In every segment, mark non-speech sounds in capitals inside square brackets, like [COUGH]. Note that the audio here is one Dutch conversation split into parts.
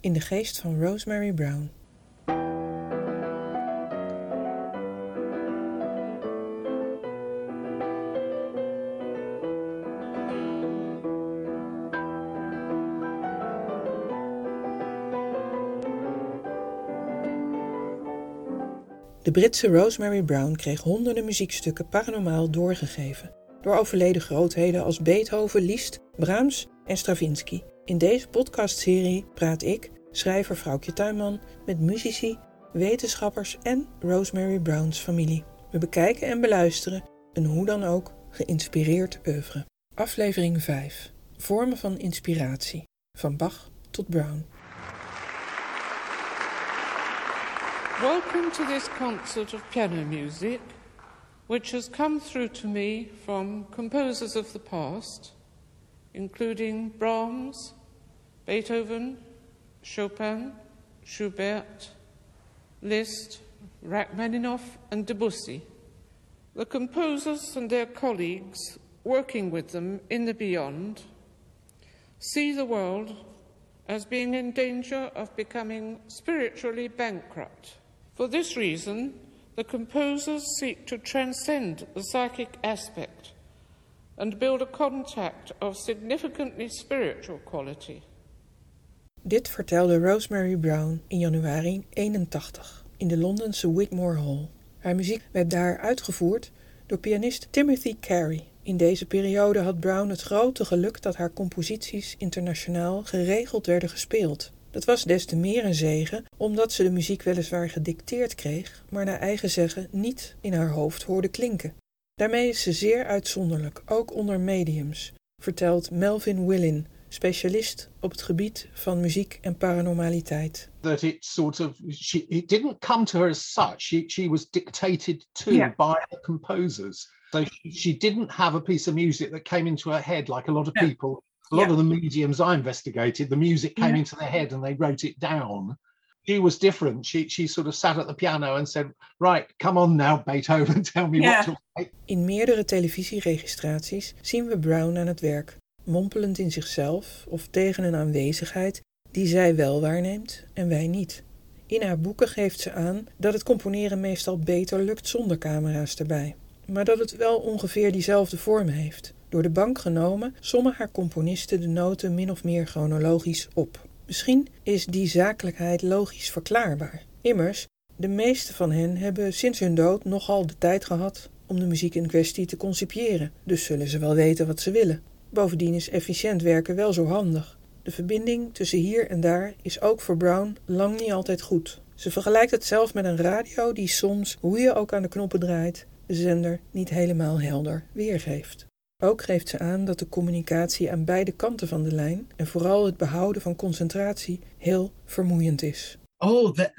in de geest van Rosemary Brown. De Britse Rosemary Brown kreeg honderden muziekstukken paranormaal doorgegeven door overleden grootheden als Beethoven, Liszt, Brahms en Stravinsky. In deze podcastserie praat ik, schrijver Vrouwtje Tuinman, met muzici, wetenschappers en Rosemary Brown's familie. We bekijken en beluisteren een hoe dan ook geïnspireerd oeuvre. Aflevering 5. Vormen van inspiratie. Van Bach tot Brown. Welcome to this concert of piano music, which has come through to me from composers of the past, including Brahms, Beethoven, Chopin, Schubert, Liszt, Rachmaninoff, and Debussy. The composers and their colleagues working with them in the beyond see the world as being in danger of becoming spiritually bankrupt. For this reason, the composers seek to transcend the psychic aspect and build a contact of significantly spiritual quality. Dit vertelde Rosemary Brown in januari 81 in de Londense Wigmore Hall. Haar muziek werd daar uitgevoerd door pianist Timothy Carey. In deze periode had Brown het grote geluk dat haar composities internationaal geregeld werden gespeeld. Dat was des te meer een zegen, omdat ze de muziek weliswaar gedicteerd kreeg, maar naar eigen zeggen niet in haar hoofd hoorde klinken. Daarmee is ze zeer uitzonderlijk, ook onder mediums, vertelt Melvin Willin, specialist op het gebied van muziek en paranormaliteit. That it sort of she it didn't come to her as such. She she was dictated to Yeah. by the composers. So she, she didn't have a piece of music that came into her head like a lot of Yeah. people. A lot Yeah. of the mediums I investigated, the music came Yeah. into their head and they wrote it down. She was different. She she sort of sat at the piano and said, "Right, come on now, Beethoven, [LAUGHS] tell me Yeah. what to play." In meerdere televisieregistraties zien we Brown aan het werk, mompelend in zichzelf of tegen een aanwezigheid die zij wel waarneemt en wij niet. In haar boeken geeft ze aan dat het componeren meestal beter lukt zonder camera's erbij, maar dat het wel ongeveer diezelfde vorm heeft. Door de bank genomen sommen haar componisten de noten min of meer chronologisch op. Misschien is die zakelijkheid logisch verklaarbaar. Immers, de meeste van hen hebben sinds hun dood nogal de tijd gehad om de muziek in kwestie te concipiëren, dus zullen ze wel weten wat ze willen. Bovendien is efficiënt werken wel zo handig. De verbinding tussen hier en daar is ook voor Brown lang niet altijd goed. Ze vergelijkt het zelf met een radio die soms, hoe je ook aan de knoppen draait, de zender niet helemaal helder weergeeft. Ook geeft ze aan dat de communicatie aan beide kanten van de lijn en vooral het behouden van concentratie heel vermoeiend is. Oh, that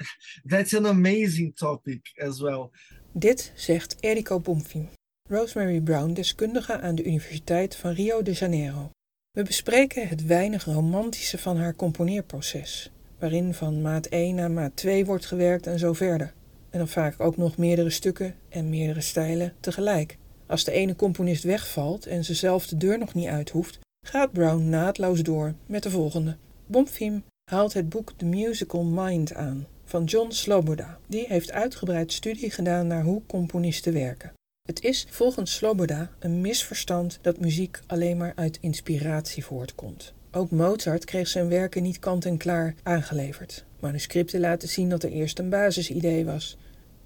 that's an amazing topic as well. Dit zegt Eriko Bomfim, Rosemary Brown, deskundige aan de Universiteit van Rio de Janeiro. We bespreken het weinig romantische van haar componeerproces, waarin van maat 1 naar maat 2 wordt gewerkt en zo verder. En dan vaak ook nog meerdere stukken en meerdere stijlen tegelijk. Als de ene componist wegvalt en ze zelf de deur nog niet uit hoeft, gaat Brown naadloos door met de volgende. Bomfim haalt het boek The Musical Mind aan van John Sloboda. Die heeft uitgebreid studie gedaan naar hoe componisten werken. Het is volgens Sloboda een misverstand dat muziek alleen maar uit inspiratie voortkomt. Ook Mozart kreeg zijn werken niet kant-en-klaar aangeleverd. Manuscripten laten zien dat er eerst een basisidee was.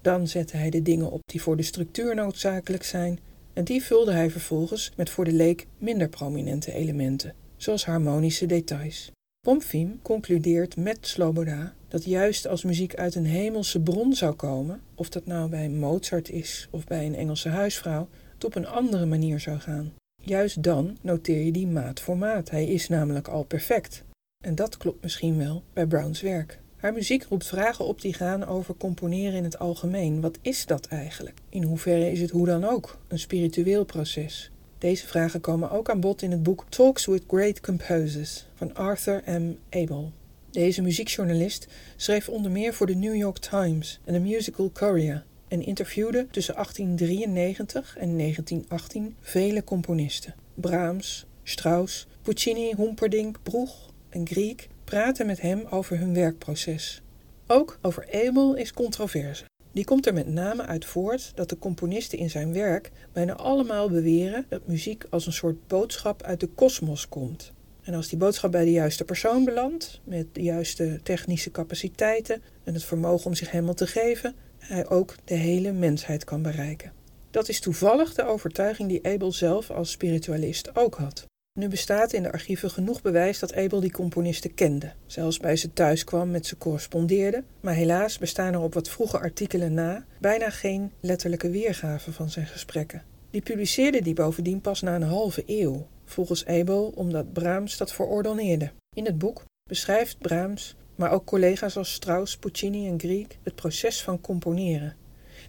Dan zette hij de dingen op die voor de structuur noodzakelijk zijn, en die vulde hij vervolgens met voor de leek minder prominente elementen, zoals harmonische details. Pomfim concludeert met Sloboda dat juist als muziek uit een hemelse bron zou komen, of dat nou bij Mozart is of bij een Engelse huisvrouw, het op een andere manier zou gaan. Juist dan noteer je die maat voor maat. Hij is namelijk al perfect. En dat klopt misschien wel bij Browns werk. Haar muziek roept vragen op die gaan over componeren in het algemeen. Wat is dat eigenlijk? In hoeverre is het hoe dan ook een spiritueel proces? Deze vragen komen ook aan bod in het boek Talks with Great Composers van Arthur M. Abel. Deze muziekjournalist schreef onder meer voor de New York Times en de Musical Courier en interviewde tussen 1893 en 1918 vele componisten. Brahms, Strauss, Puccini, Humperdinck, Bruch en Grieg praten met hem over hun werkproces. Ook over Abel is controverse. Die komt er met name uit voort dat de componisten in zijn werk bijna allemaal beweren dat muziek als een soort boodschap uit de kosmos komt. En als die boodschap bij de juiste persoon belandt, met de juiste technische capaciteiten en het vermogen om zich helemaal te geven, hij ook de hele mensheid kan bereiken. Dat is toevallig de overtuiging die Abel zelf als spiritualist ook had. Nu bestaat in de archieven genoeg bewijs dat Abel die componisten kende, zelfs bij ze thuis kwam met ze correspondeerde, maar helaas bestaan er op wat vroege artikelen na bijna geen letterlijke weergaven van zijn gesprekken. Die publiceerde die bovendien pas na een halve eeuw, volgens Abel omdat Brahms dat verordoneerde. In het boek beschrijft Brahms, maar ook collega's als Strauss, Puccini en Grieg het proces van componeren.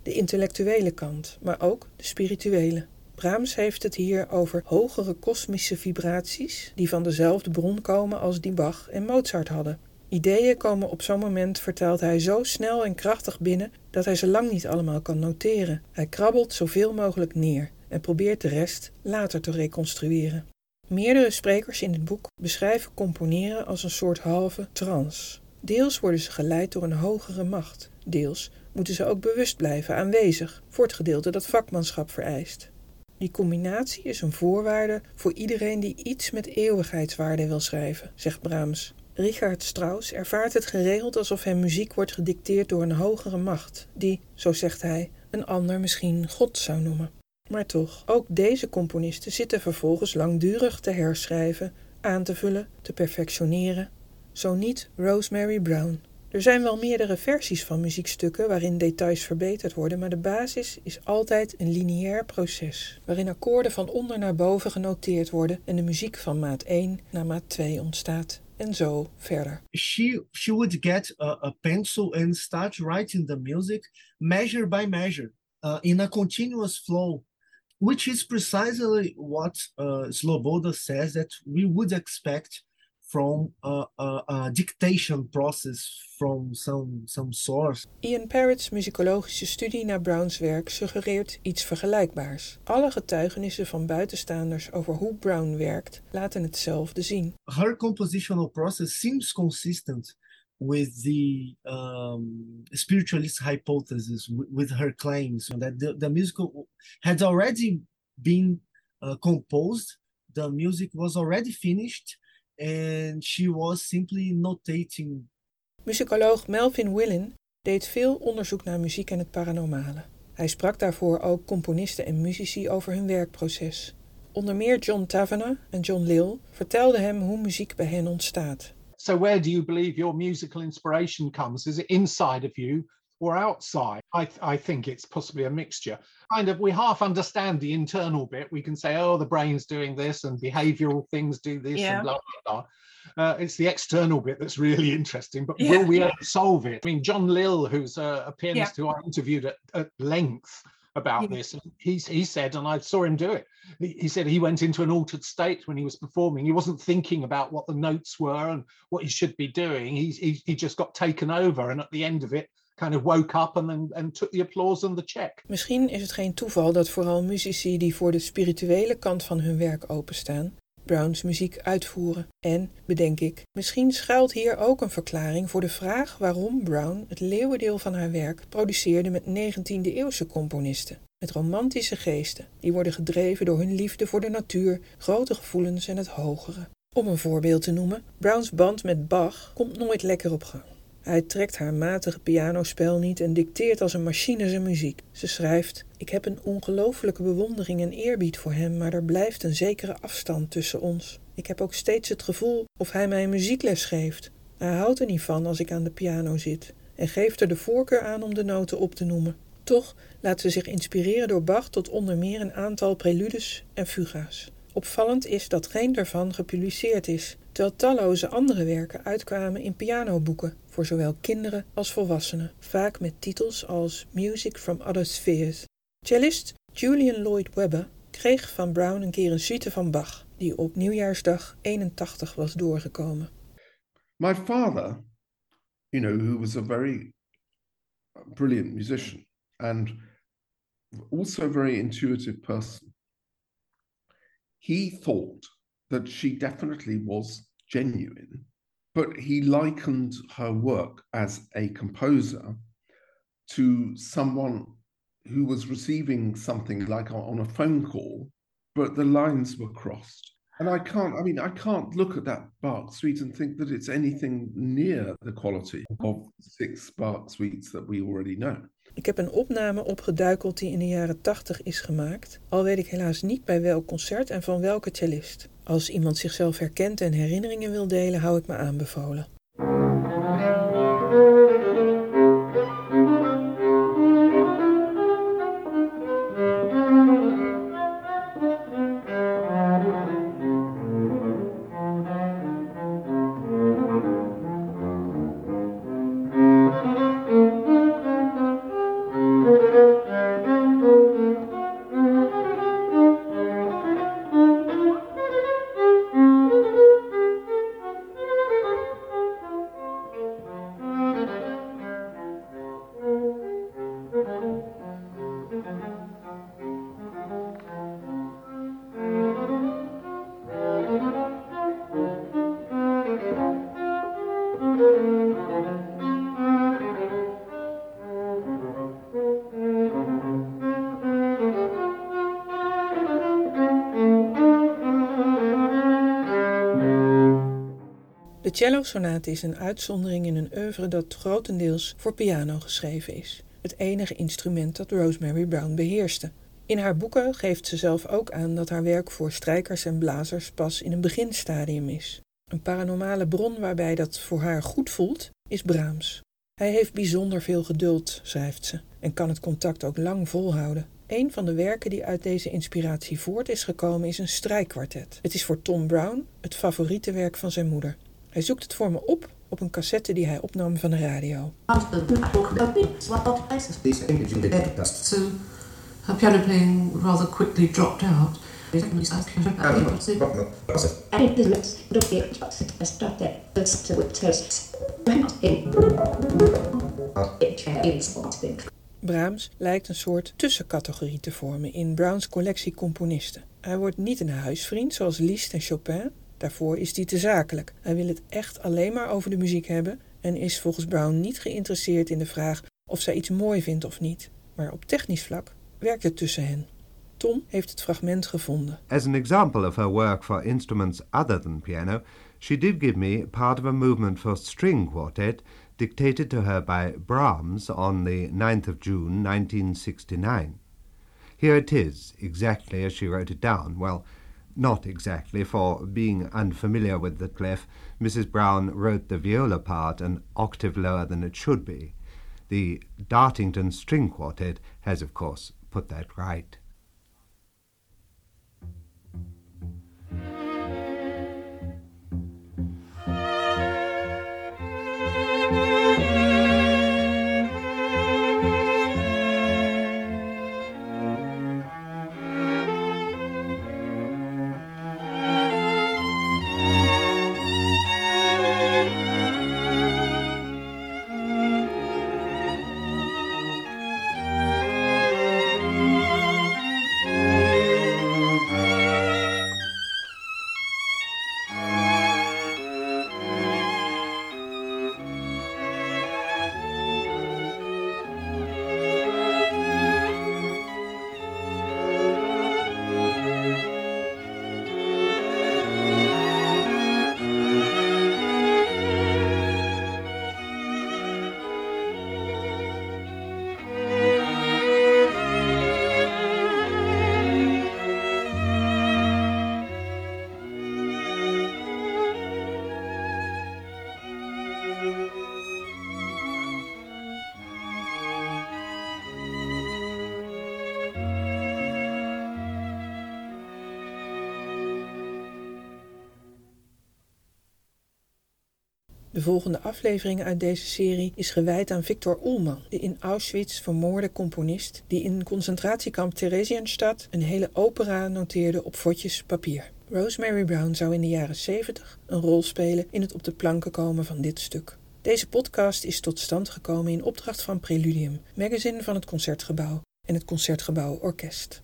De intellectuele kant, maar ook de spirituele. Brahms heeft het hier over hogere kosmische vibraties die van dezelfde bron komen als die Bach en Mozart hadden. Ideeën komen op zo'n moment, vertelt hij, zo snel en krachtig binnen dat hij ze lang niet allemaal kan noteren. Hij krabbelt zoveel mogelijk neer en probeert de rest later te reconstrueren. Meerdere sprekers in het boek beschrijven componeren als een soort halve trance. Deels worden ze geleid door een hogere macht, deels moeten ze ook bewust blijven aanwezig voor het gedeelte dat vakmanschap vereist. Die combinatie is een voorwaarde voor iedereen die iets met eeuwigheidswaarde wil schrijven, zegt Brahms. Richard Strauss ervaart het geregeld alsof hem muziek wordt gedicteerd door een hogere macht, die, zo zegt hij, een ander misschien God zou noemen. Maar toch, ook deze componisten zitten vervolgens langdurig te herschrijven, aan te vullen, te perfectioneren. Zo niet Rosemary Brown. Er zijn wel meerdere versies van muziekstukken waarin details verbeterd worden, maar de basis is altijd een lineair proces, waarin akkoorden van onder naar boven genoteerd worden en de muziek van maat 1 naar maat 2 ontstaat. En zo verder. She, she would get a, a pencil and start writing the music measure by measure uh, in a continuous flow, which is precisely what uh, Sloboda says that we would expect from a, a, a, dictation process from some, some source. Ian Parrott's muzikologische studie naar Browns werk suggereert iets vergelijkbaars. Alle getuigenissen van buitenstaanders over hoe Brown werkt laten hetzelfde zien. Her compositional process seems consistent with the um, spiritualist hypothesis, with her claims that the, the musical had already been uh, composed, the music was already finished, and she was simply notating. Muzikoloog Melvin Willin deed veel onderzoek naar muziek en het paranormale. Hij sprak daarvoor ook componisten en muzici over hun werkproces. Onder meer John Tavener en John Lill vertelden hem hoe muziek bij hen ontstaat. So where do you believe your musical inspiration comes? Is it inside of you or outside? I, I think it's possibly a mixture. Kind of, we half understand the internal bit. We can say, oh, the brain's doing this and behavioral things do this Yeah. and blah, blah, blah. Uh, it's the external bit that's really interesting, but Yeah, will we yeah. ever solve it? I mean, John Lill, who's a, a pianist who I interviewed at, at length about this, he, he said, and I saw him do it, he, he said he went into an altered state when he was performing. He wasn't thinking about what the notes were and what he should be doing. He, he, he just got taken over. And at the end of it, kind of woke up and took the applause and the check. Misschien is het geen toeval dat vooral muzici die voor de spirituele kant van hun werk openstaan, Browns muziek uitvoeren. En, bedenk ik, misschien schuilt hier ook een verklaring voor de vraag waarom Brown het leeuwendeel van haar werk produceerde met 19e-eeuwse componisten. Met romantische geesten, die worden gedreven door hun liefde voor de natuur, grote gevoelens en het hogere. Om een voorbeeld te noemen, Browns band met Bach komt nooit lekker op gang. Hij trekt haar matige pianospel niet en dicteert als een machine zijn muziek. Ze schrijft: Ik heb een ongelooflijke bewondering en eerbied voor hem, maar er blijft een zekere afstand tussen ons. Ik heb ook steeds het gevoel of hij mij een muziekles geeft. Hij houdt er niet van als ik aan de piano zit en geeft er de voorkeur aan om de noten op te noemen. Toch laat ze zich inspireren door Bach tot onder meer een aantal preludes en fuga's. Opvallend is dat geen daarvan gepubliceerd is, terwijl talloze andere werken uitkwamen in pianoboeken voor zowel kinderen als volwassenen, vaak met titels als Music from Other Spheres. Cellist Julian Lloyd Webber kreeg van Brown een keer een suite van Bach, die op nieuwjaarsdag 81 was doorgekomen. my father, you know, who was a very brilliant musician and also a very intuitive person, he thought that she definitely was genuine, but he likened her work as a composer to someone who was receiving something like on a phone call, but the lines were crossed. And I can't, I mean, I can't look at that Bach suite and think that it's anything near the quality of six Bach suites that we already know. Ik heb een opname opgeduikeld die in de jaren 80 is gemaakt, al weet ik helaas niet bij welk concert en van welke cellist. Als iemand zichzelf herkent en herinneringen wil delen, hou ik me aanbevolen. Cello-sonate is een uitzondering in een oeuvre dat grotendeels voor piano geschreven is. Het enige instrument dat Rosemary Brown beheerste. In haar boeken geeft ze zelf ook aan dat haar werk voor strijkers en blazers pas in een beginstadium is. Een paranormale bron waarbij dat voor haar goed voelt, is Brahms. Hij heeft bijzonder veel geduld, schrijft ze, en kan het contact ook lang volhouden. Een van de werken die uit deze inspiratie voort is gekomen is een strijkkwartet. Het is voor Tom Brown het favoriete werk van zijn moeder. Hij zoekt het voor me op op een cassette die hij opnam van de radio. So her piano playing rather quickly dropped out. Brahms lijkt een soort tussencategorie te vormen in Browns collectie componisten. Hij wordt niet een huisvriend zoals Liszt en Chopin. Daarvoor is hij te zakelijk. Hij wil het echt alleen maar over de muziek hebben en is volgens Brown niet geïnteresseerd in de vraag of zij iets mooi vindt of niet. Maar op technisch vlak werkt het tussen hen. Tom heeft het fragment gevonden. As an example of her work for instruments other than piano, she did give me part of a movement for string quartet dictated to her by Brahms on the 9th of June 1969. Here it is, exactly as she wrote it down. Well, not exactly, for being unfamiliar with the clef, Mrs. Brown wrote the viola part an octave lower than it should be. The Dartington String Quartet has, of course, put that right. De volgende aflevering uit deze serie is gewijd aan Victor Ullmann, de in Auschwitz vermoorde componist die in concentratiekamp Theresienstadt een hele opera noteerde op vodjes papier. Rosemary Brown zou in de jaren 70 een rol spelen in het op de planken komen van dit stuk. Deze podcast is tot stand gekomen in opdracht van Preludium, magazine van het Concertgebouw en het Concertgebouw Orkest.